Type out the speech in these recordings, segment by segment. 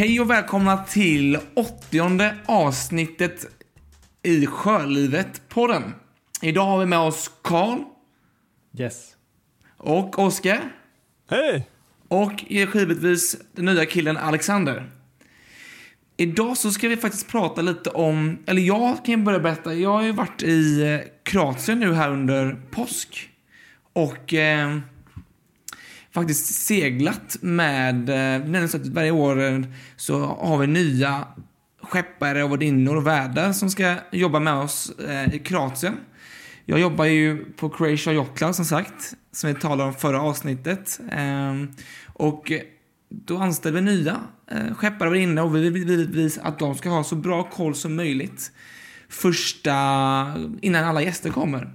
Hej och välkomna till åttionde avsnittet i Sjölivet-podden. Idag har vi med oss Karl Yes. och Oskar Hej! och givetvis den nya killen Alexander. Idag så ska vi faktiskt prata lite om, eller jag kan ju börja berätta, jag har ju varit i eh, Kroatien nu här under påsk. Och eh, faktiskt seglat med, eh, så att varje år eh, så har vi nya skeppare och värdinnor och värdar som ska jobba med oss eh, i Kroatien. Jag jobbar ju på Croatia Yacht Club som sagt, som vi talade om förra avsnittet. Ehm, och då anställer vi nya eh, skeppare och värdinnor och vi vill givetvis att de ska ha så bra koll som möjligt första, innan alla gäster kommer.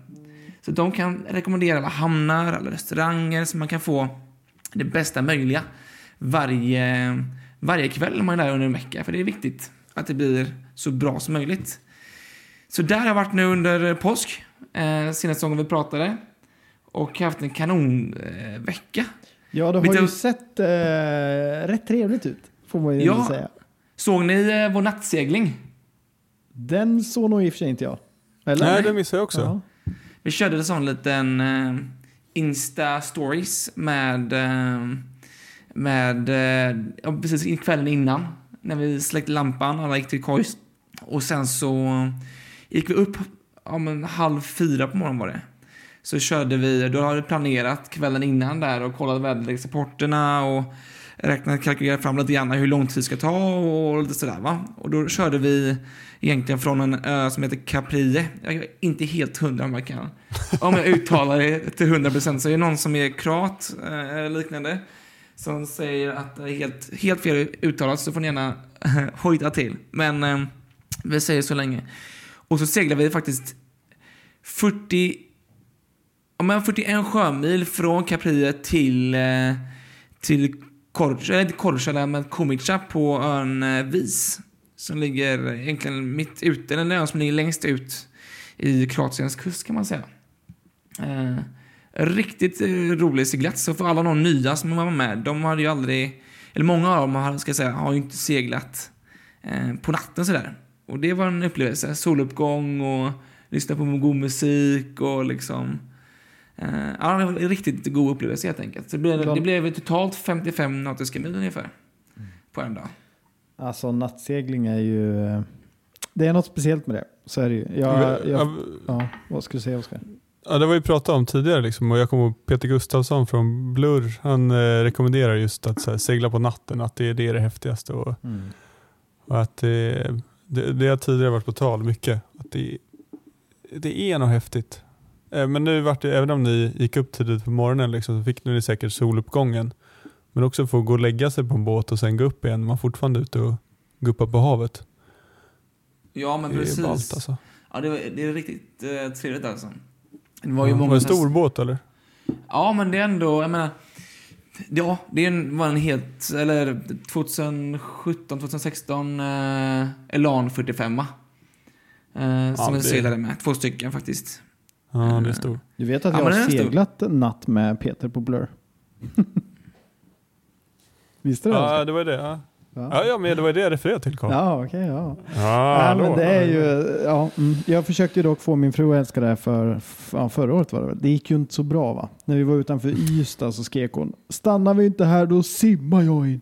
Så de kan rekommendera alla hamnar, alla restauranger som man kan få det bästa möjliga varje, varje kväll man är där under en vecka. För det är viktigt att det blir så bra som möjligt. Så där har jag varit nu under påsk, eh, senaste gången vi pratade. Och haft en kanonvecka. Eh. Ja, det har Lite- ju sett eh, rätt trevligt ut, får man ju Ja. säga. Såg ni eh, vår nattsegling? Den såg nog i och för sig inte jag. Eller? Nej, det missade jag också. Ja. Vi körde en sån liten eh, Insta-stories med, eh, med eh, ja, precis kvällen innan. När vi släckte lampan, alla gick till kojs. Och sen så gick vi upp ja, men halv fyra på morgonen var det. Så körde vi, då hade vi planerat kvällen innan där och kollat väderleksrapporterna och räknat, kalkylerat fram lite grann hur lång tid det ska ta och lite sådär va. Och då körde vi egentligen från en ö som heter Caprie. Jag är inte helt hundra om jag kan. Om jag uttalar det till hundra procent så är det någon som är kroat eh, eller liknande som säger att det är helt, helt fel uttalat så får ni gärna eh, hojta till. Men eh, vi säger så länge. Och så seglar vi faktiskt 40 Ja, men 41 sjömil från Caprie till, eh, till Korča, eller inte Korča, men Komica på ön eh, Vis. Som ligger egentligen mitt ute, eller en ö som ligger längst ut i Kroatiens kust kan man säga. Eh, riktigt eh, rolig seglats. Så för alla de nya som var med, de hade ju aldrig, eller många av dem har, ska jag säga, har ju inte seglat eh, på natten sådär. Och det var en upplevelse. Soluppgång och lyssna på god musik och liksom Eh, ja, det var en riktigt god upplevelse helt enkelt. Så det blev, det blev totalt 55 nautiska mil ungefär. På en dag. Alltså nattsegling är ju... Det är något speciellt med det. Så är det ju. Jag, jag, Ja, vad skulle du säga Oskar? Ja, det var ju pratat om tidigare liksom, och jag kommer ihåg Peter Gustafsson från Blur, han eh, rekommenderar just att här, segla på natten, att det, det är det häftigaste. Och, och att det, det, det har tidigare varit på tal mycket, att det, det är nog häftigt. Eh, Men nu vart det, även om ni gick upp tidigt på morgonen liksom, så fick ni säkert soluppgången. Men också få gå och lägga sig på en båt och sen gå upp igen. Man är fortfarande ute och guppa på havet. Ja, men precis. ballt alltså. Ja, det är riktigt eh, trevligt alltså. Det var ju Ja, många... var det en stor båt eller? Ja, men det är ändå, jag menar... Ja, det en- var en helt, eller 2017, 2016 eh, Elan 45 eh, Som det- jag seglade med. Två stycken faktiskt. Ja, det är stor. Du vet att Ja, jag har seglat en natt med Peter på Blur? Visste du det? Ja, det var det. Ja, Ja. ja, ja men det var det jag refererade till Carl. Ja, okej, ja. Ja, Nej, men då. det är ju, ja, mm, jag försökte ju dock få min fru att älska det här för, f- ja, förra året var det väl. Det gick ju inte så bra va. När vi var utanför Ystad så skrek hon, stannar vi inte här då simmar jag in.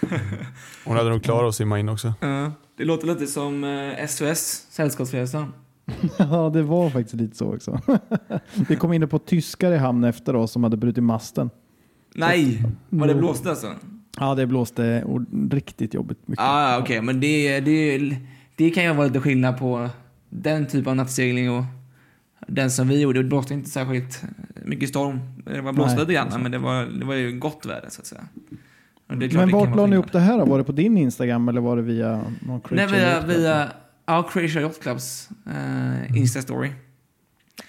Hon hade nog klarat att simma in också. Ja, det låter lite som eh, SOS, Sällskapsresan. Ja, det var faktiskt lite så också. Vi kom in på tyskar i hamn efter oss som hade brutit masten. Nej, var det Mm. blåste alltså? Ja, det blåste riktigt jobbigt mycket. Ah, okej, men det, det, det kan ju vara lite skillnad på den typen av nattsegling och den som vi gjorde. Det blåste inte särskilt mycket storm. Det var blåste Nej, lite grann, men det var, det var ju gott väder så att säga. Men vart la ni upp det här då? Var det på din Instagram eller var det via någon Nej, Creature via, Yacht Club? via ja, Croatia Yacht Clubs eh, Insta-story.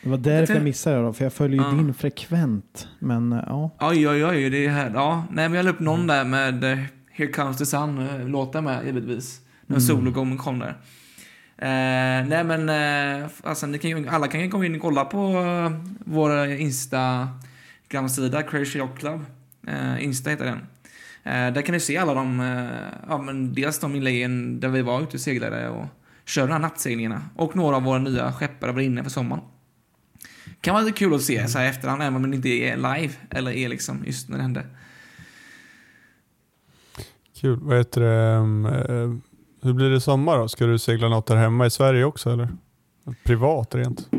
Det var därför jag missade det då, för jag följer ju Ja. din frekvent. Men eh, ja, Oj, oj, oj, det är här. Ja, nej, men jag la upp någon där med eh, Here Comes the Sun, eh, med givetvis. När Mm. sologången kom där. Eh, nej men, eh, alltså, ni kan ju, alla kan ju gå in och kolla på eh, vår Instagram-sida, Crazy Yacht Club. Eh, Insta heter den. Där kan du se alla de, ja men dels de inläggen där vi var ute och seglade och körde de här nattseglningarna. Och några av våra nya skeppare var inne för sommaren. Kan vara lite kul att se så här efterhand, även om man inte är live. Eller är liksom just när det hände. Kul. Vad heter det? um, eh, Hur blir det sommar då? Ska du segla något där hemma i Sverige också eller? Privat rent?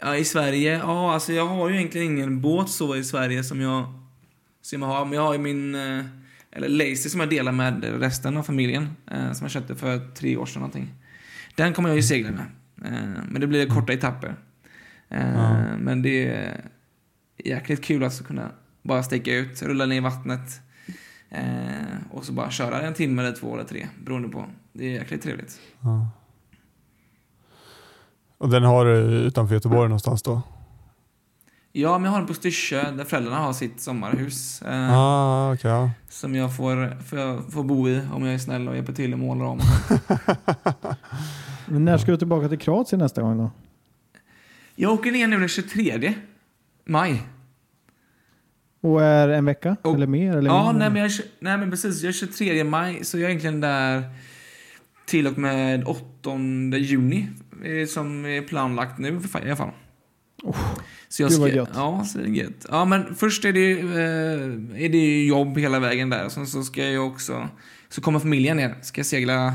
Ja, i Sverige? Ja, alltså jag har ju egentligen ingen båt så i Sverige som jag, som jag har. Men jag har ju min, eh, eller Lazy som jag delar med resten av familjen. eh, Som jag köpte för tre år sedan någonting. Den kommer jag ju segla med. Men det blir korta etapper. Eh, Ja. Men det är jäkligt kul alltså att kunna bara sticka ut, rulla ner i vattnet. eh, Och så bara köra en timme eller två eller tre, beroende på. Det är jäkligt trevligt. Ja. Och den har du utanför Göteborg någonstans då? Ja, men jag har den på Styrsö där föräldrarna har sitt sommarhus. eh, Ah, ja. Som jag får, får, får bo i om jag är snäll och hjälper till och målar om. Men när ska du tillbaka till Kroatien nästa gång då? Jag åker ner nu den 23 maj. Och är en vecka? Och- eller mer? Eller Ja, nej men, jag, nej men precis. Jag är 23 maj, så jag är egentligen där till och med 8 juni. eh, Som är planlagt nu i alla fall. Så jag ska, gött. ja, så är det gött. Ja, men först är det, ju, eh, är det jobb hela vägen där. Sen så ska jag också, så kommer familjen ner. Ska jag segla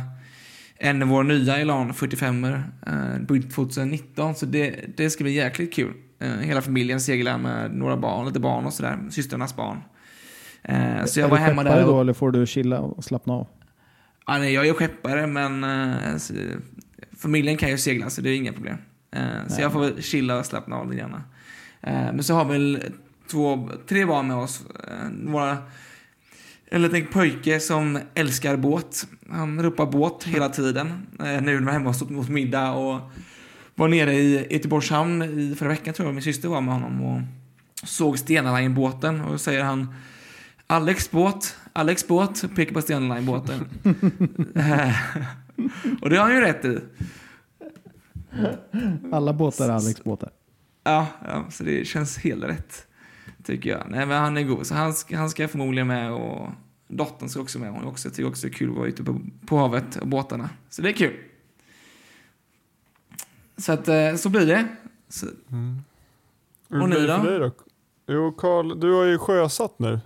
en av våra nya Elan 45 er eh, byggd 2019. Så det, det ska bli jäkligt kul. Eh, hela familjen seglar med några barn, lite barn och sådär. Systrarnas barn. Eh, så jag är var du hemma där. då Och, eller får du chilla och slappna av? ja, nej, jag är skeppare men eh, så, familjen kan ju segla så det är inga problem. Eh, så jag får chilla och slappna av lite grann. Eh, men så har vi två, tre barn med oss. Eh, några, en liten pojke som älskar båt. Han ropar båt hela tiden. Eh, nu när vi var hemma och stod åt middag och var nere i Göteborgs hamn i förra veckan tror jag. Min syster var med honom och såg Stena Line-båten och då säger han Alex båt, Alex båt, pekar på Stena Line-båten. Eh, och det har han ju rätt i. Alla båtar är Alex båtar. Ja, ja, så det känns helt rätt. Tycker jag. Nej, men han är god. Så han ska, han ska förmodligen med och dottern ska också med. Hon också, tycker också det är kul att vara ute på, på havet och båtarna. Så det är kul. Så att, eh, så blir det. Så, Hur Och ni då? för dig då? Jo, Karl, du har ju sjösatt nu.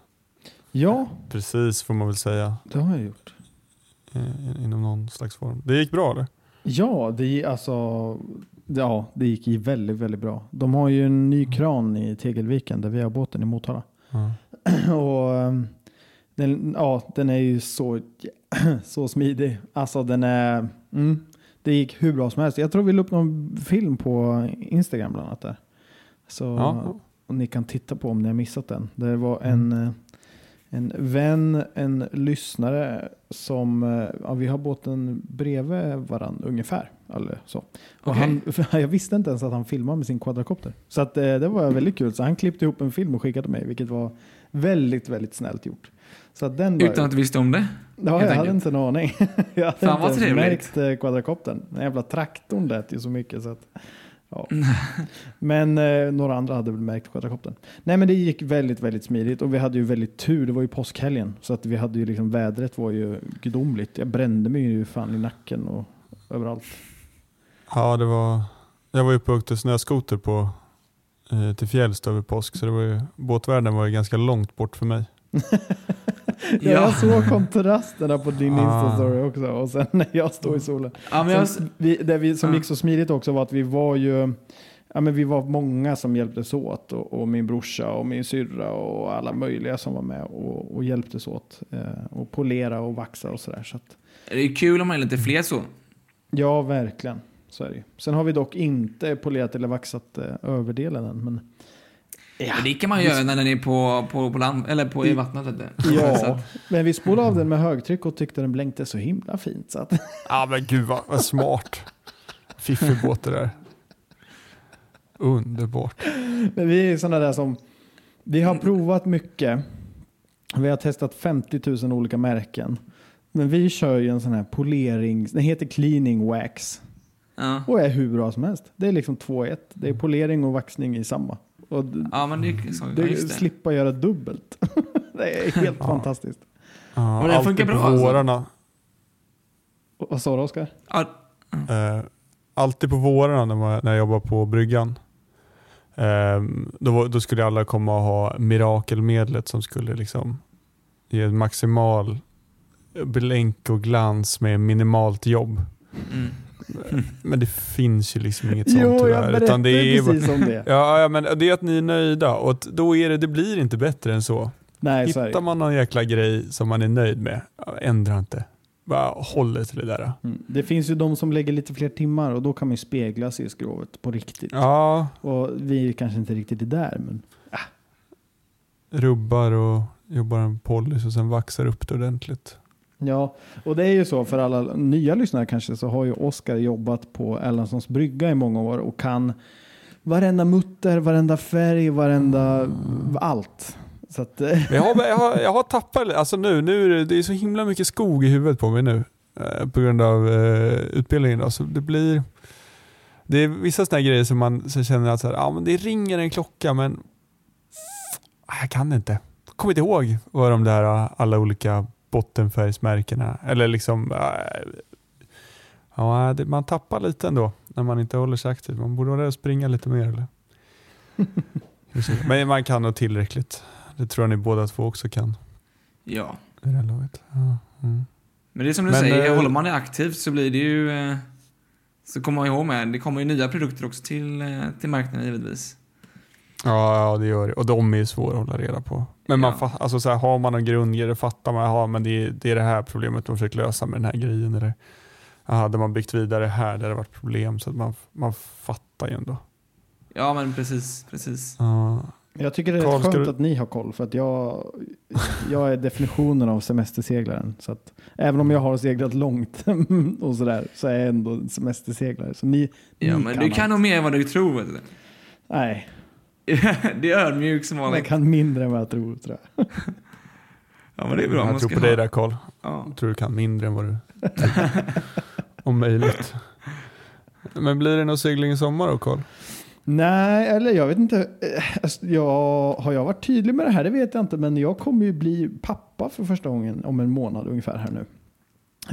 Ja, Precis får man väl säga. det har jag gjort. Inom någon slags form. Det gick bra eller? Ja, det, alltså, ja, det gick väldigt, väldigt bra. De har ju en ny kran i Tegelviken där vi har båten i Motala. Ja. Och ehm, den, ja, den är ju så, så smidig. Alltså den är, mm, det gick hur bra som helst. Jag tror vi la upp någon film på Instagram bland annat där. Så Ja. ni kan titta på om ni har missat den. Det var en, eh, en vän, en lyssnare som, eh, ja, vi har båten bredvid varandra ungefär. Eller så. Och han, jag visste inte ens att han filmade med sin quadrocopter. Så att, eh, det var väldigt kul. Så han klippte ihop en film och skickade till mig, vilket var väldigt, väldigt snällt gjort. Så att den var, utan att du visste om det. ja, helt jag hade inte en aning. jag hade Fan, inte vad märkt eh, quadrocoptern. Den jävla traktorn lät ju så mycket. Så att, ja. Men eh, några andra hade väl märkt quadrocoptern. Nej men det gick väldigt, väldigt smidigt och vi hade ju väldigt tur. Det var ju påskhelgen så att vi hade ju liksom vädret var ju gudomligt. Jag brände mig ju fan i nacken och överallt. Ja, det var... Jag var uppe och åkte snöskoter på, eh, till fjälls över påsk, så det var ju, båtvärlden var ju ganska långt bort för mig. Ja. Jag såg kontrasterna på din Ah. Insta-story också och sen när jag står i solen. Ja, men jag, Sen, vi, det vi, som Ja. gick så smidigt också var att vi var ju Ja, men vi var många som hjälptes åt och, och min brorsa och min syrra och alla möjliga som var med och, och hjälptes åt. Eh, och polera och vaxa och sådär. Så att, det är kul om man är lite fler så. ja, verkligen. Så är det ju. Sen har vi dock inte polerat eller vaxat eh, överdelen än. Men, ja, Men det kan man göra när den är på, på, på land, eller på i vattnet. Ja, att, men vi spolade av den med högtryck och tyckte den blänkte så himla fint. Så att, Ja men gud vad, vad smart. Fiffig båt det där. Underbart. Men vi är sådana där som, vi har provat mycket. Vi har testat 50 000 olika märken. Men vi kör ju en sån här polering, den heter cleaning wax. ja. Och är hur bra som helst. Det är liksom 2-1. Det är polering och vaxning i samma. Och ja, men det så. Det det. slippa göra dubbelt. det är helt Ja. fantastiskt. Ja, Men alltid funkar på bra, alltså. vårarna. Och- Vad sa du Oskar? Eh, alltid på vårarna när, man, när jag jobbar på bryggan. Eh, då, då skulle alla komma och ha mirakelmedlet som skulle liksom ge maximal blänk och glans med minimalt jobb. mm. Men det finns ju liksom inget sånt Jo, tyvärr. berättade Utan det är, precis om det. ja, ja, men det är att ni är nöjda och då är det, det blir inte bättre än så. Nej, är Hittar man någon jäkla grej som man är nöjd med, ändra inte. Bara håll till det där. Mm. Det finns ju de som lägger lite fler timmar och då kan man ju spegla sig i skrovet på riktigt. Ja, Och vi kanske inte riktigt är där, men rubbar och jobbar en policy och sen vaxar upp det ordentligt ja. Och det är ju så för alla nya lyssnare kanske så har ju Oskar jobbat på Erlandssons brygga i många år och kan varenda mutter, varenda färg, varenda allt. Så att, eh, jag har, jag har, jag har tappat, alltså nu, nu är det, det är så himla mycket skog i huvudet på mig nu. Eh, på grund av eh, utbildningen. Då. Så det blir, det är vissa sådana grejer som man så känner att så här, ah, men det ringer en klocka men jag kan inte. Jag Kommer inte ihåg vad de där alla olika bottenfärgsmärkena eller liksom ah, Ja, det, man tappar lite ändå när man inte håller sig aktiv. Man borde vara där och springa lite mer. Eller? Men man kan nog tillräckligt. Det tror jag ni båda två också kan. ja. I det laget. Ja, mm. Men det är som du Men, säger, eh, håller man det aktivt så blir det ju... Eh, så kommer man ihåg med, det kommer ju nya produkter också till, eh, till marknaden givetvis. Ja, ja, det gör det. Och de är ju svåra att hålla reda på. Men man, Ja. fa- alltså, så här, har man någon grundgrej, då fattar man aha, men det, är, det är det här problemet de försöker lösa med den här grejen. Eller, aha, hade man byggt vidare här, där det varit problem. Så att man, man fattar ju ändå. Ja, men precis, precis. Ja. jag tycker det är Carl, skönt du- att ni har koll för att jag, jag är definitionen av semesterseglaren. Så att, även om jag har seglat långt och sådär så är jag ändå en semesterseglare. Så ni, Ja, ni men du kan allt. nog mer än vad du tror. Nej, det är ödmjuk som jag vanligt. kan mindre än vad jag tror. tror jag. Ja, men det är bra. Jag Man tror ska på dig ha- där Karl. Ja. Jag tror du kan mindre än vad du. Om möjligt. Men blir det någon segling i sommar då Karl? Nej, eller jag vet inte. Eh, alltså, Jag, har jag varit tydlig med det här? Det vet jag inte. Men jag kommer ju bli pappa för första gången om en månad ungefär här nu.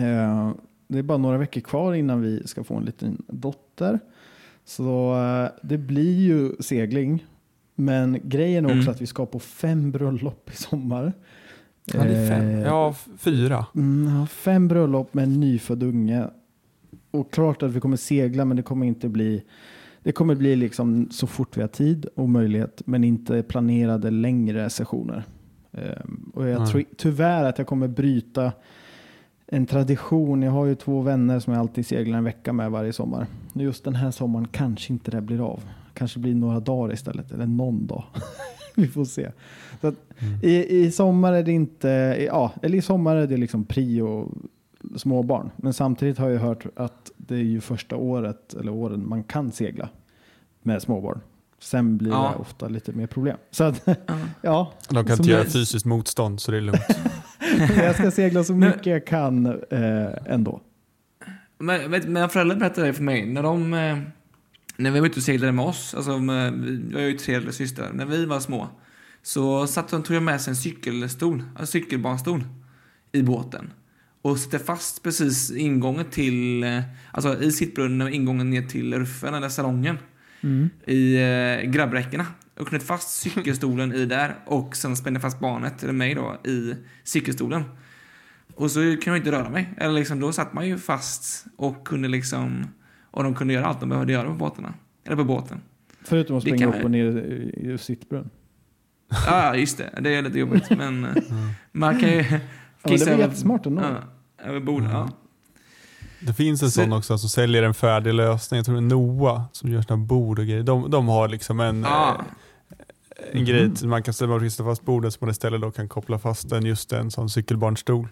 Eh, Det är bara några veckor kvar innan vi ska få en liten dotter. Så eh, det blir ju segling. Men grejen är också Mm. att vi ska på fem bröllop i sommar. Ja, det är fem. Eh, Ja, f- fyra. Mm, ja, fem bröllop med en nyfödd unge. Och klart att vi kommer segla men det kommer inte bli det kommer bli liksom så fort vi har tid och möjlighet men inte planerade längre sessioner. Ehm, och jag tror tyvärr att jag kommer bryta en tradition. Jag har ju två vänner som jag alltid seglar en vecka med varje sommar. Just den här sommaren kanske inte det blir av. Kanske blir några dagar istället eller någon dag. vi får se. Så att Mm. i, I sommar är det inte, ja, eller i sommar är det liksom prio småbarn. Men samtidigt har jag hört att det är ju första året eller åren man kan segla med småbarn. Sen blir Ja. det ofta lite mer problem. Så att, Ja. ja, De kan inte göra jag- fysiskt motstånd så det är lugnt. jag ska segla så Men- mycket jag kan eh, ändå. Men vet, mina föräldrar berättade det för mig. När de... När vi var ute och seglade med oss, alltså med, jag har ju tre äldre systrar. När vi var små så satt de, tog de med sig en cykelstol, en cykelbarnstol i båten. Och satte fast precis ingången till, eh, alltså i sittbrunnen, ingången ner till ruffen eller salongen i eh, grabbräckena. Och knöt fast cykelstolen i där och sen spände fast barnet, eller mig då, i cykelstolen. Och så kunde jag inte röra mig. Eller liksom, då satt man ju fast och kunde liksom... Och de kunde göra allt de behövde göra på båtarna. Eller på båten. Förutom att springa upp och ner i sittbrunn. Ja, just det. Det är lite jobbigt. Men eh, man kan ju Ja, men det kissa var över, jättesmart ändå. ja, över bordet. Ja. Det finns en Så- sån också som säljer en färdig lösning. Jag tror det är Noah som gör såna bord och grejer. De, de har liksom en, Ja. eh, en grej till man kan ställa och rista fast bordet som man istället då kan koppla fast en just en sån cykelbarnstol.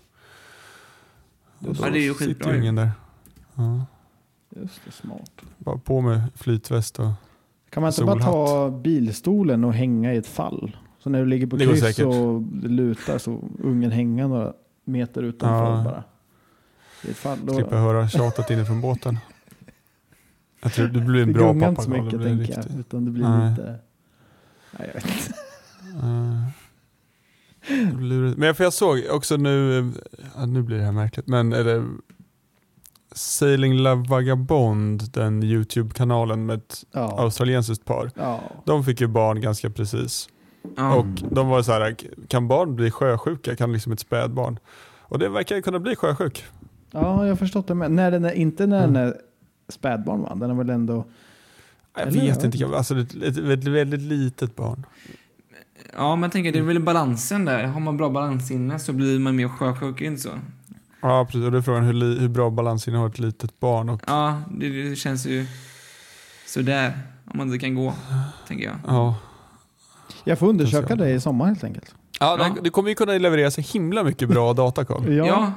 Och Ja, det är ju sitter skitbra ju. ungen där. Ja. Just det, smart. Bara på med flytväst och Kan man inte bara Solhatt. ta bilstolen och hänga i ett fall? Så när du ligger på kryss och det lutar så ungen hänga några meter utanför Ja. bara. I ett fall. Då, slippa höra tjatet inifrån båten. Jag tror du blir en bra pappa. mycket Det blir tänker jag. riktigt- Utan det blir Nej. lite... Nej, jag vet inte. Men för jag såg också nu, ja, nu blir det här märkligt, men eller, Sailing Love Vagabond, den YouTube-kanalen med ett Ja. australiensiskt par. ja. De fick ju barn ganska precis. Ja. Och de var så här, kan barn bli sjösjuka? Kan liksom ett spädbarn? Och det verkar ju kunna bli sjösjuk. ja, jag har förstått det. Men när den är, inte när den är spädbarn va? Den är väl ändå... Jag Eller? vet inte, alltså ett, ett, ett väldigt litet barn. ja, men jag tänker det är väl balansen där. Har man bra balansinne så blir man mer sjösjuk, inte så? Ja precis, och då är frågan hur, hur bra balans har ett litet barn. Och, Ja, det, det känns ju sådär. Om man inte kan gå, tänker jag. ja. Jag får undersöka det i sommar helt enkelt. Ja, Ja. Det, det kommer ju kunna leverera så himla mycket bra data Carl. Ja,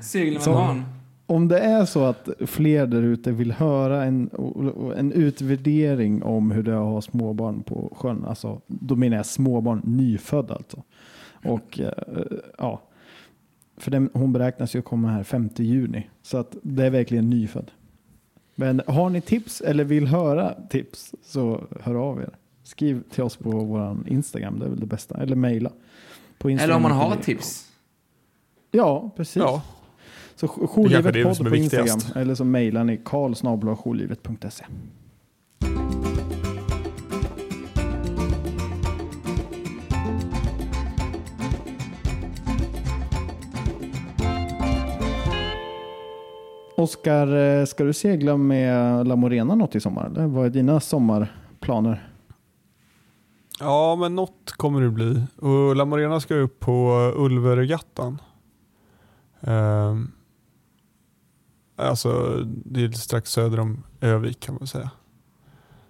segla med Så- barn. Om det är så att fler där ute vill höra en, en utvärdering om hur det är att ha småbarn på sjön, alltså, då menar jag småbarn, nyfödda alltså. Och eh, ja, för den, hon beräknas ju komma här 5 juni, så att det är verkligen nyfödd. Men har ni tips eller vill höra tips så hör av er. Skriv till oss på vår Instagram, det är väl det bästa. Eller mejla. På Eller om man har tips. Ja, precis. Ja. Så jourlivet podd på är Instagram viktigast. eller så mejlar ni karlsnabelajourlivet.se. Oskar, eh, ska du segla med La Morena något i sommar? Eller vad är dina sommarplaner? ja, men något kommer det bli. Och La Morena ska upp på Ulveregattan. Eh, alltså, det är strax söder om Övik kan man säga.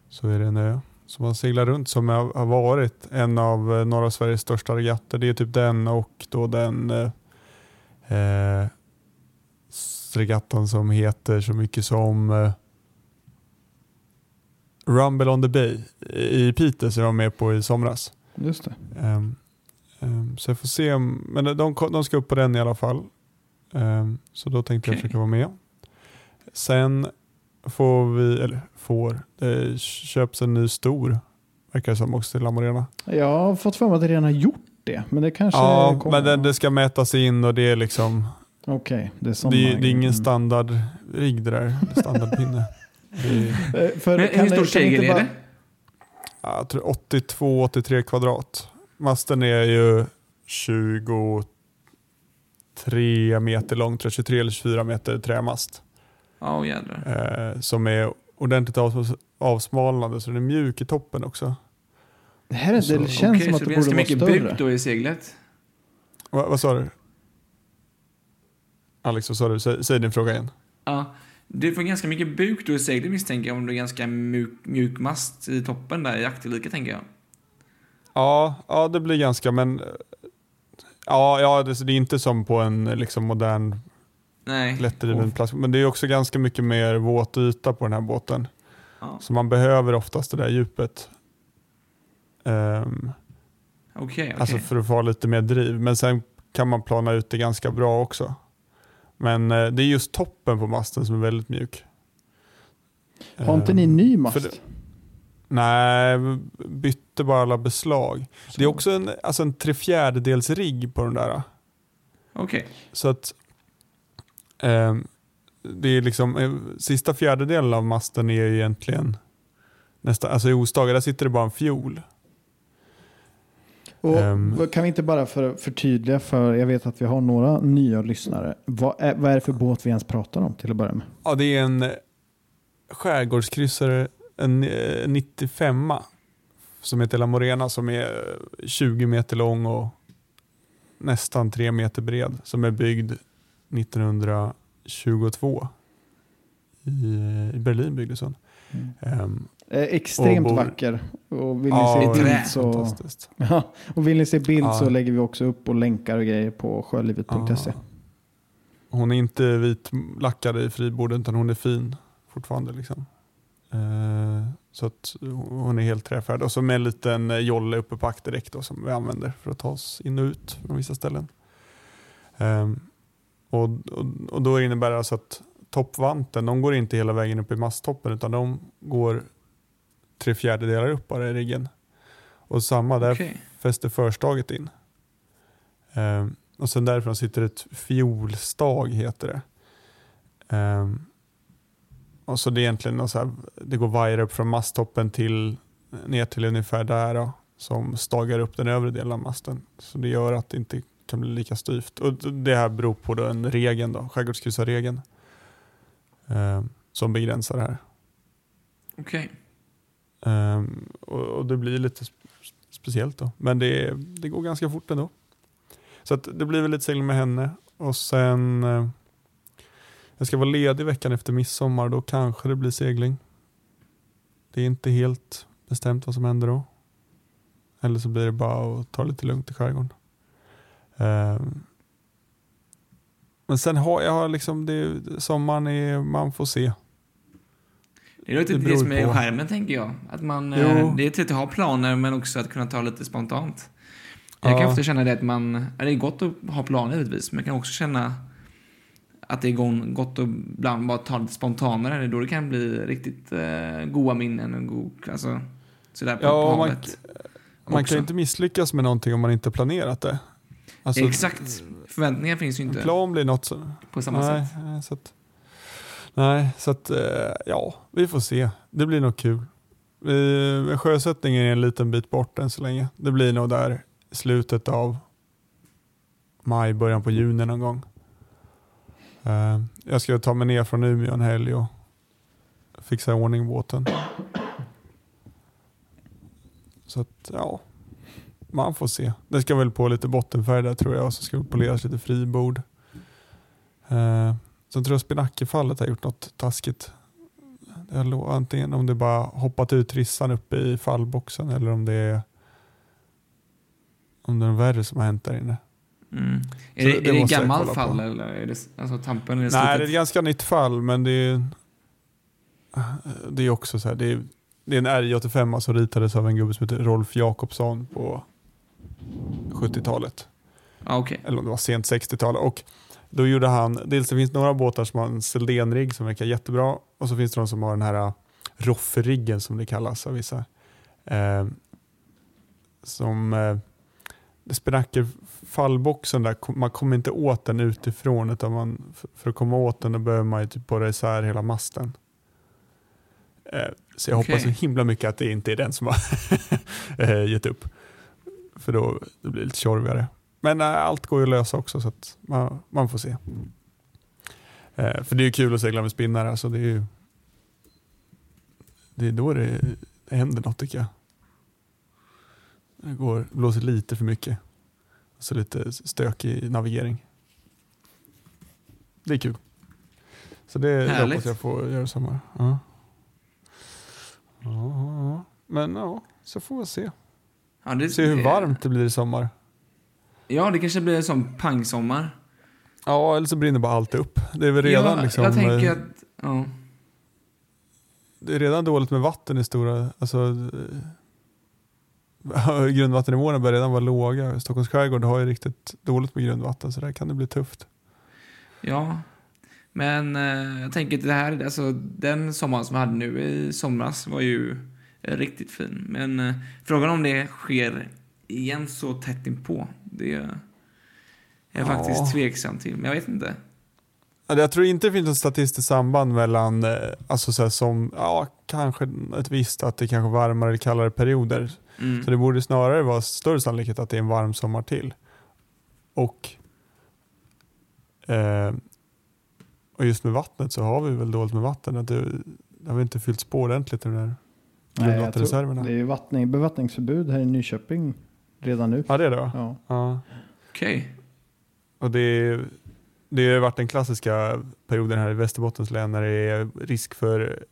Så är det en ö som man seglar runt som har varit en av eh, norra Sveriges största regatter. Det är typ den och då den eh, eh eh, regattan som heter så mycket som eh, Rumble on the Bay i Piteå som jag var med på i somras. Just det. Ehm, ehm, så jag får se, om, men de, de ska upp på den i alla fall. Ehm, så då tänkte jag Okej. försöka vara med. Sen får vi, eller får, det köps en ny stor, verkar det som också till Lamorena. Jag har fått för mig att det redan har gjort det, men det kanske Ja, kommer. men det, det ska mätas in och det är liksom, Okej, det är det, sådana är- det är ingen Mm. standardrigg det där, standardpinne. Det är, Eh, För Men kan hur det- stor segel är det? ja, jag tror 82-83 kvadrat. Masten är ju 23 meter lång, tror jag, 23 eller 24 meter trämast. Ja, oh, jädrar. eh, som är ordentligt av, avsmalnande så den är mjuk i toppen också. Det, här är, Så- det känns Okej, som så att det det blir borde ganska vara mycket större. buk då i seglet. Va, vad sa du? Alex, vad sa du? Säg, säg din fråga igen. Ja. Du får ganska mycket buk då i seglet misstänker jag om det är ganska mjuk, mjuk mast i toppen där i akterlika tänker jag. Ja, ja det blir ganska, men ja, ja det, det är inte som på en liksom, modern Nej. lättdriven plast. Men det är också ganska mycket mer våt yta på den här båten. Ja. Så man behöver oftast det där djupet. Ehm, Okej, okej. Alltså för att få lite mer driv. Men sen kan man plana ut det ganska bra också. Men eh, det är just toppen på masten som är väldigt mjuk. Har inte ni Ehm, ny mast? det- Nej, bytte bara alla beslag. Det är också en, alltså en tre fjärdedels rigg på den där. Okej. Så att ehm, det är liksom, eh, sista fjärdedelen av masten är ju egentligen nästan, alltså i Ostaga där sitter det bara en fiol. Vad- Kan vi inte bara för, förtydliga för, jag vet att vi har några nya lyssnare. Vad är, vad är det för båt vi ens pratar om till att börja med? Ja, det är en eh, skärgårdskryssare, en eh, 95 som heter La Morena som är eh, 20 meter lång och nästan 3 meter bred. Som är byggd 1922. I, i Berlin byggdes den. Ehm, Eh, extremt Och vacker. Och vill ni ja, se bild så, ja, och vill ni se bild Ja. så lägger vi också upp och länkar och grejer på sjölivet.se. Hon är inte vitlackad i fribordet utan hon är fin fortfarande. Liksom. Eh, så att hon är helt träfärdig. Och så med en liten eh, jolle uppe på akterdäck som vi använder för att ta oss in och ut från vissa ställen. Ehm, och, och, och då innebär det alltså att toppvanten, de går inte hela vägen upp i masttoppen utan de går tre fjärdedelar upp bara i riggen. Och samma där Okej. fäster förstaget in. Ehm, och sen därifrån sitter ett fiolstag heter det. Ehm, och så det är egentligen något så här, det går vajer upp från masttoppen till ner till ungefär där då, som stagar upp den övre delen av masten. Så det gör att det inte kan bli lika styvt. Och det här beror på då en regeln, då, skärgårdskryssarregeln, eh, som begränsar det här. Okej. Um, och, och det blir lite speciellt då. Men det, det går ganska fort ändå. Så att det blir väl lite segling med henne. Och sen eh, jag ska vara ledig veckan efter midsommar. Då kanske det blir segling. Det är inte helt bestämt vad som händer då. Eller så blir det bara att ta lite lugnt i skärgården. Um, men sen har jag liksom, det, sommaren är, man får se. Det är lite Det det, som är på. skärmen, tänker jag. Att man, Jo. eh, det är trevligt att ha planer, men också att kunna ta lite spontant. Jag kan Ja. ofta känna det att man, det är gott att ha planer givetvis, men jag kan också känna att det är go- gott att ibland bara ta lite spontanare. Det är då det kan bli riktigt eh, goda minnen och god, alltså, sådär på, Ja, på man, man kan ju inte misslyckas med någonting om man inte planerat det. Alltså, Exakt. Förväntningar finns ju En inte plan blir något så, på samma nej, sätt. så att, nej, så att eh, ja, vi får se. Det blir nog kul. Sjösättningen är en liten bit bort än så länge. Det blir nog där i slutet av maj, början på juni någon gång. Eh, jag ska ta mig ner från Umeå en helg och fixa i ordning båten. Så att ja, man får se. Det ska väl på lite bottenfärg där tror jag och så ska det poleras lite fribord. Eh, Sen tror jag Spinackefallet har gjort något taskigt. Antingen om det bara hoppat ut rissan uppe i fallboxen eller om det är om det är något värre som har hänt där inne. Mm. Är det, det är det kolla fall på. eller är det alltså tampen? Är det Nej, det är ett ganska nytt fall men det är, det är också så här, det är, det är en R85 som ritades av en gubbe som heter Rolf Jakobsson på 70-talet. Ja, okej. eller om det var sent 60-tal. Och då gjorde han, dels det finns några båtar som har en Selden-rigg som verkar jättebra och så finns det de som har den här uh, Roffe-riggen som det kallas av vissa. Eh, som eh, det spinacker fallboxen där, man kommer inte åt den utifrån utan man, för, att komma åt den då behöver man ju typ borra isär hela masten. Eh, så jag Okej. hoppas så himla mycket att det inte är den som har eh, gett upp. För då det blir det lite tjorvigare. Men äh, allt går ju att lösa också så att man, man får se. Eh, för det är ju kul att segla med spinnare. Alltså det är ju det är då det, det händer något tycker jag. Det går, blåser lite för mycket. Så lite stökig navigering. Det är kul. Så det jag Härligt. hoppas jag får göra samma. Ja, ja. Men ja, så får vi se. Ja, det, Se hur varmt det blir i sommar. Ja, det kanske blir en sån pangsommar. Ja, eller så brinner bara allt upp. Det är väl redan ja, liksom... Jag tänker eh, att... Ja. Det är redan dåligt med vatten i stora... Alltså, eh, grundvattennivåerna börjar redan vara låga. Stockholms skärgård har ju riktigt dåligt med grundvatten så där kan det bli tufft. Ja, men eh, jag tänker att det här, alltså den sommaren som vi hade nu i somras var ju eh, riktigt fin. Men eh, frågan om det sker igen så tätt inpå, det är jag Ja. faktiskt tveksam till. Men jag vet inte. Ja, Jag tror inte det finns något statistiskt samband mellan, eh, alltså så här som, ja kanske ett visst att det kanske är varmare eller kallare perioder. Mm. Så det borde snarare vara större sannolikhet att det är en varm sommar till. Och, eh, och just med vattnet så har vi väl dåligt med vatten. Att det, det har vi inte fyllts på ordentligt i de där Nej, jag tror, grundvattenreserverna. det är ju vattning, bevattningsförbud här i Nyköping redan nu. Ja det är det va? Ja. Ja. Okej. Och det, det har varit den klassiska perioden här i Västerbottens län när det är risk för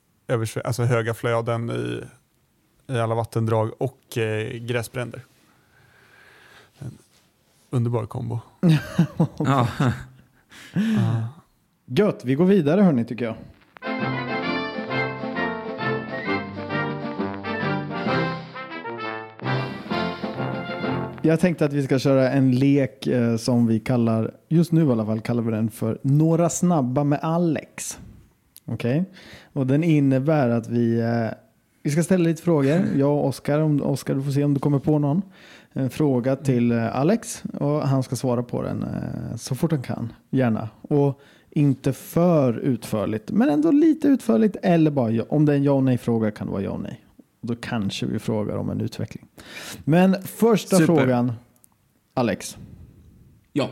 alltså höga flöden i, i alla vattendrag och eh, gräsbränder. En underbar kombo. Ja. Ja. Gött, vi går vidare hörni tycker jag. Jag tänkte att vi ska köra en lek eh, som vi kallar, just nu i alla fall kallar vi den för Några snabba med Alex. Okej? Och den innebär att vi, eh, Vi ska ställa lite frågor. Jag och Oskar, Oskar du får se om du kommer på någon. En fråga till eh, Alex och han ska svara på den eh, så fort han kan. Gärna. Och inte för utförligt, men ändå lite utförligt. Eller bara om det är en ja och nej fråga kan det vara ja och nej. Då kanske vi frågar om en utveckling. Men första Super. frågan, Alex. Ja.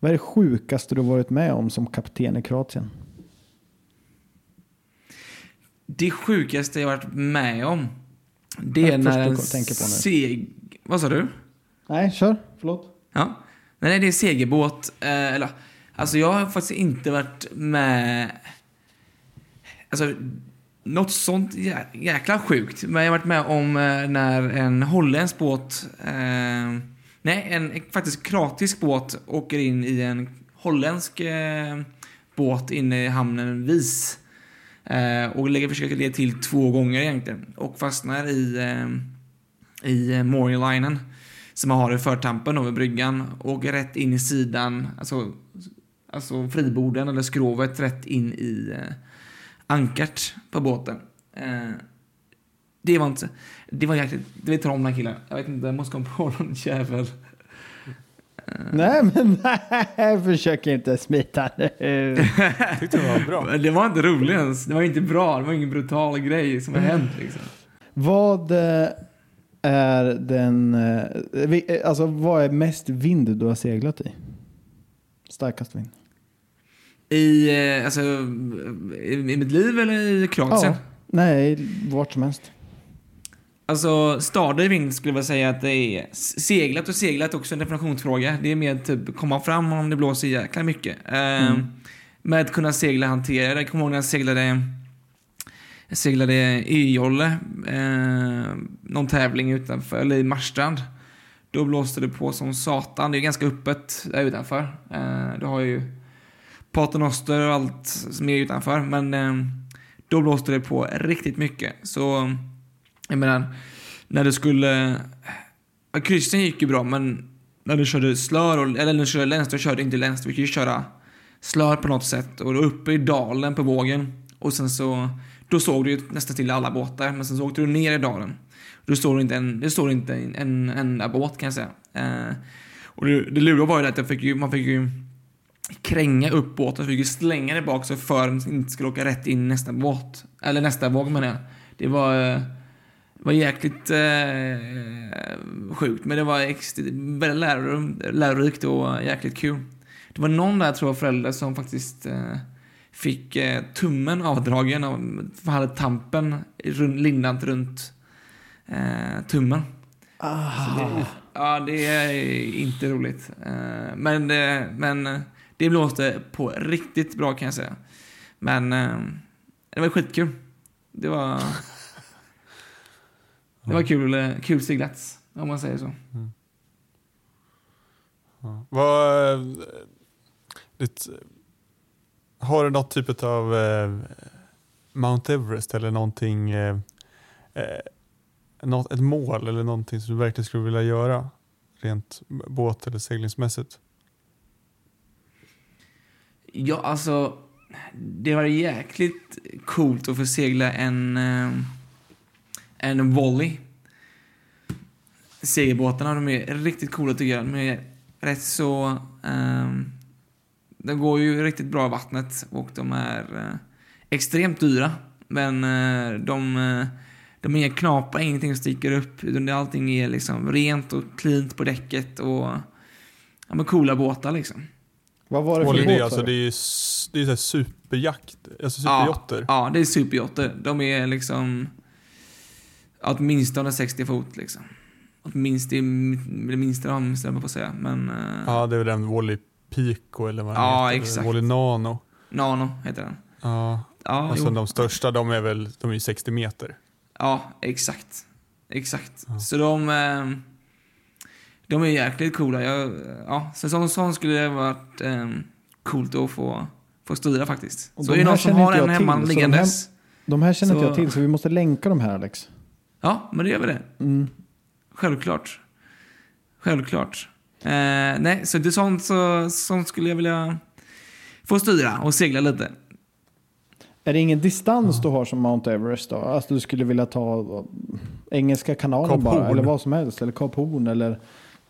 Vad är det sjukaste du varit med om som kapten i Kroatien? Det sjukaste jag varit med om, det är när en du tänker på nu? seg... Vad sa du? Nej, kör. Förlåt. Ja. Nej, det är segelbåt. Eh, eller, alltså jag har faktiskt inte varit med... Alltså, något sånt jä jäkla sjukt. Men jag har varit med om eh, när en holländsk båt... Eh, nej, en faktiskt kroatisk båt åker in i en holländsk eh, båt inne i hamnen Vis. Eh, och lägger, försöker lägga till två gånger egentligen. Och fastnar i, eh, i eh, Morielinen. Som man har i förtampen över bryggan och rätt in i sidan, alltså, alltså friborden eller skrovet rätt in i eh, ankart på båten. Eh, det var inte, det var jäkligt, det var tromna killar. Jag vet inte, jag måste komma på någon jävel. Nej, men nej, försök inte smita nu. Det var bra. Det var inte roligt ens, det var inte bra, det var ingen brutal grej som har hänt liksom. Vad eh, är den, eh, eh, alltså vad är mest vind du har seglat i? Starkast vind? I, eh, alltså, i, i mitt liv eller i Kroatien? Ja. Nej, vart som helst. Alltså, stadig vind skulle jag säga att det är. Seglat och seglat också en definitionsfråga. Det är mer typ komma fram om det blåser jäkla mycket. Mm. Med att kunna segla hantera det. Jag kommer ihåg när jag seglade jag seglade Öjolle, eh, någon tävling utanför, eller i Marstrand. Då blåste det på som satan. Det är ganska öppet där utanför. Eh, du har ju paternoster och allt som är utanför. Men eh, då blåste det på riktigt mycket. Så jag menar, när du skulle... Ja, kryssen gick ju bra, men när du körde slör, och, eller när du körde läns, då körde du inte läns. Du fick ju köra slör på något sätt. Och då uppe i dalen på vågen. Och sen så... Då såg du ju nästan till alla båtar, men sen så åkte du ner i dalen. Då såg du inte en, det såg inte en, en enda båt kan jag säga. Eh, och det, det luriga var ju det att jag fick ju, man fick ju kränga upp båten, fick ju slänga det bak så för att den inte skulle åka rätt in nästa båt. Eller nästa våg menar jag. Det var, eh, var jäkligt eh, sjukt, men det var extra- väldigt lärorum- lärorikt och jäkligt kul. Det var någon där, tror jag, förälder som faktiskt eh, fick eh, tummen avdragen av, hade tampen rund, lindat runt eh, tummen. Ah. Ja, det är inte roligt. Eh, Men, det- men eh, det blåste på riktigt bra kan jag säga. Men eh, det var skitkul. Det var... Det var kul, eh, kul seglats, om man säger så. Ja. Vad, eh, det, har du något typ av eh, Mount Everest eller någonting, eh, eh, något, ett mål eller någonting som du verkligen skulle vilja göra rent båt eller seglingsmässigt? Ja, alltså... Det var jäkligt coolt att få segla en... Eh, en volley. Segelbåtarna, de är riktigt coola tycker jag. De är rätt så... Um, de går ju riktigt bra i vattnet och de är uh, extremt dyra. Men uh, de, de är inga knapar, ingenting som sticker upp. Utan allting är liksom rent och cleant på däcket och... Ja, men coola båtar liksom. Vad var det för båt? det är sa alltså, det är, det är så här superjakt, alltså superjotter. Ja, det är superjotter. De är liksom åtminstone 60 fot liksom. Åtminstone, det minsta de jag på att säga. Men eh, Ja, det är väl den Wally Pico eller vad den Ja, heter. exakt. Wally Nano. Nano heter den. Ja, Ja, och jo. sen de största, de är väl de är ju 60 meter. ja exakt. Exakt. Ja. Så de, eh, de är jäkligt coola. Jag, ja, så sån, sån skulle det varit eh, coolt att få, få styra faktiskt. Och så de är det här någon som känner har inte en jag till, hemma så de liggandes. De här känner inte Så- jag till så vi måste länka de här Alex. Ja, men det gör vi det. Mm. Självklart. Självklart. Eh, nej, så det är sånt, så, sånt skulle jag vilja få styra och segla lite. Är det ingen distans du har som Mount Everest då? Alltså du skulle vilja ta uh, Engelska kanalen Kap bara, Horn. eller vad som helst, eller Kap Horn, eller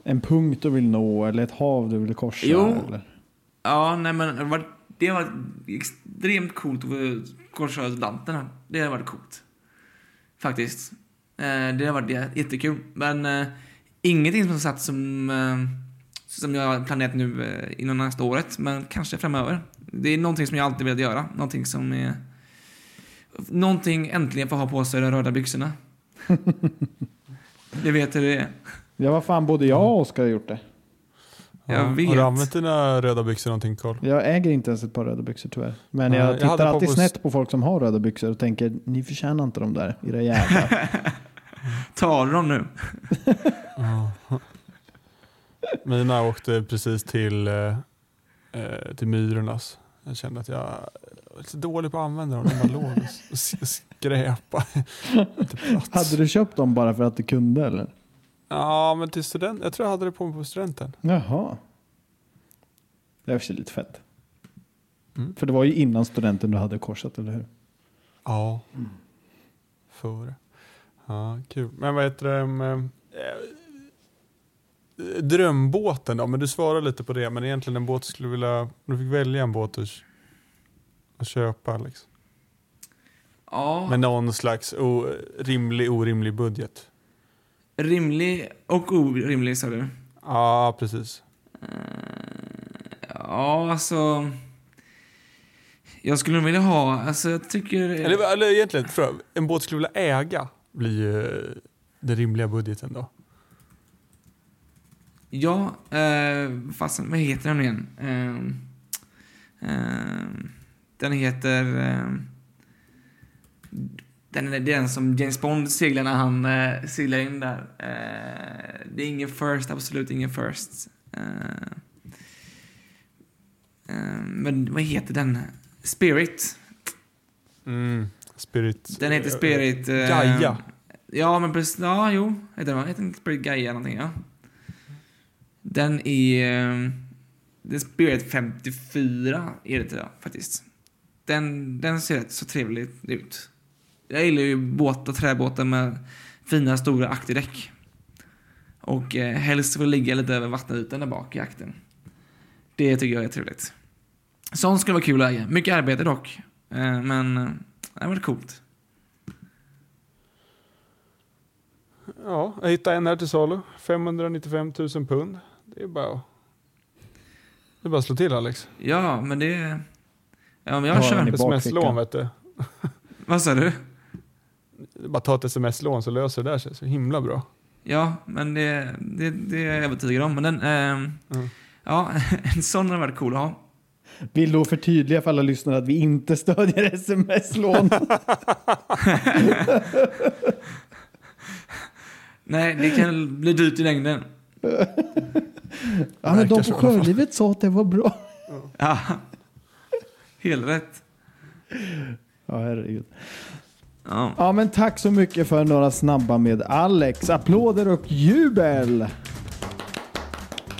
en punkt du vill nå, eller ett hav du vill korsa? Jo. Eller? Ja, nej men det var, det var extremt coolt att korsa Atlanten. här. Det har varit coolt. Faktiskt. Eh, det har varit jä- jättekul. Men eh, ingenting som satt som, eh, som jag har planerat nu eh, inom nästa året, men kanske framöver. Det är någonting som jag alltid velat göra. Någonting som är... Någonting äntligen få ha på sig de röda byxorna. det vet hur det är. Ja, vad fan, både jag och Oskar har gjort det. Jag Har vet. du använt dina röda byxor någonting Carl? Jag äger inte ens ett par röda byxor tyvärr. Men jag jag tittar alltid på- snett på folk som har röda byxor och tänker, ni förtjänar inte de där, era jävlar. Tar du dem nu? Mina åkte precis till, eh, eh, till Myrornas. Jag kände att jag var lite dålig på att använda dem. De bara låg och s- skräpa. Inte plats. Hade du köpt dem bara för att du kunde eller? Ja, men till student. Jag tror jag hade det på mig på studenten. Jaha. Det är för sig lite fett. Mm. För det var ju innan studenten du hade korsat, eller hur? Ja. Före. Ja, kul. Men vad heter det? med, eh, drömbåten då? Men du svarar lite på det. Men egentligen en båt du skulle vilja... Om du fick välja en båt att, att köpa. Liksom. Ja. Med någon slags o, rimlig, orimlig budget. Rimlig och orimlig sa du? Ja, precis. Eh, ja, alltså... Jag skulle nog vilja ha, alltså jag tycker... Eller, eller egentligen, en båt skulle vilja äga blir ju den rimliga budgeten då. Ja, eh, fast vad heter den igen? Eh, eh, den heter... Eh, den är den som James Bond seglar när han eh, seglar in där. Eh, det är ingen first, absolut ingen first. Eh, eh, men vad heter den? Spirit. Mm. Spirit. Den heter Spirit... Eh, Gaia. Ja, men precis. Ja, jo. Heter den, heter den Spirit Gaia någonting, ja. Den är... eh, Det är Spirit 54 är det ja, faktiskt. Den, den ser rätt så trevligt ut. Jag gillar ju båtar, träbåtar med fina stora akterdäck. Och eh, helst får ligga lite över vattenytan där bak i akten. Det tycker jag är trevligt. Sånt skulle vara kul att äga. Mycket arbete dock. Eh, men eh, det var coolt. Ja, jag hittade en här till salu. 595 000 pund. Det är bara det är bara att slå till Alex. Ja, men det... Ja, men jag Ja, kör. Sms-lån vet du. Vad sa du? Bara ta ett sms-lån så löser det där sig så himla bra. Ja, men det, det, det är jag övertygad om. Men den... ehm, Mm. Ja, en sån hade varit cool att ha. Vill då förtydliga för alla lyssnare att vi inte stödjer sms-lån. Nej, det kan bli dyrt i längden. ja, men de på. Sjölivet sa att det var bra. Ja. Helt rätt. Ja, herregud. Ja. Ja, men tack så mycket för några snabba med Alex. Applåder och jubel!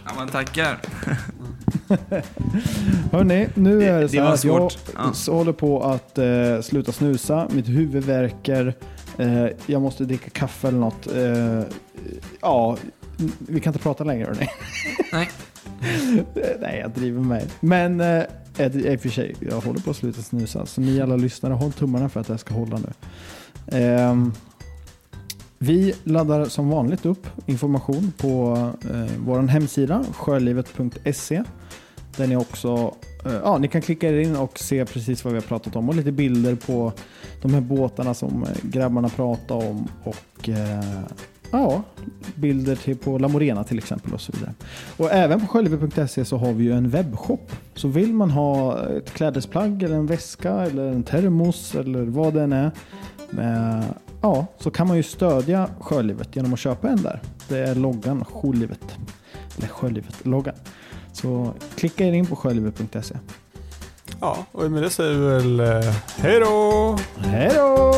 ja, man tackar. Hörni, nu är det, Det- så här att jag. Ja. håller på att eh, sluta snusa. Mitt huvud värker. Eh, jag måste dricka kaffe eller något. Eh, ja, vi kan inte prata längre hörni. Nej. Nej, jag driver med. Men eh, Eh, i eh, i och för sig, jag håller på att sluta snusa. Så ni alla lyssnare, håll tummarna för att det här ska hålla nu. Ehm, vi laddar som vanligt upp information på eh, vår hemsida sjölivet.se. Där ni också eh, ja, ni kan klicka er in och se precis vad vi har pratat om och lite bilder på de här båtarna som eh, grabbarna pratar om och eh, ja, bilder till på La Morena till exempel och så vidare. Och även på sjölivet.se så har vi ju en webbshop. Så vill man ha ett klädesplagg eller en väska eller en termos eller vad det än är. eh, Ja, så kan man ju stödja Sjölivet genom att köpa en där. Det är loggan Sjölivet. Eller Sjölivet-loggan. Så klicka er in på sjölivet.se. Ja, och med det säger vi väl eh, hej då! Hej då!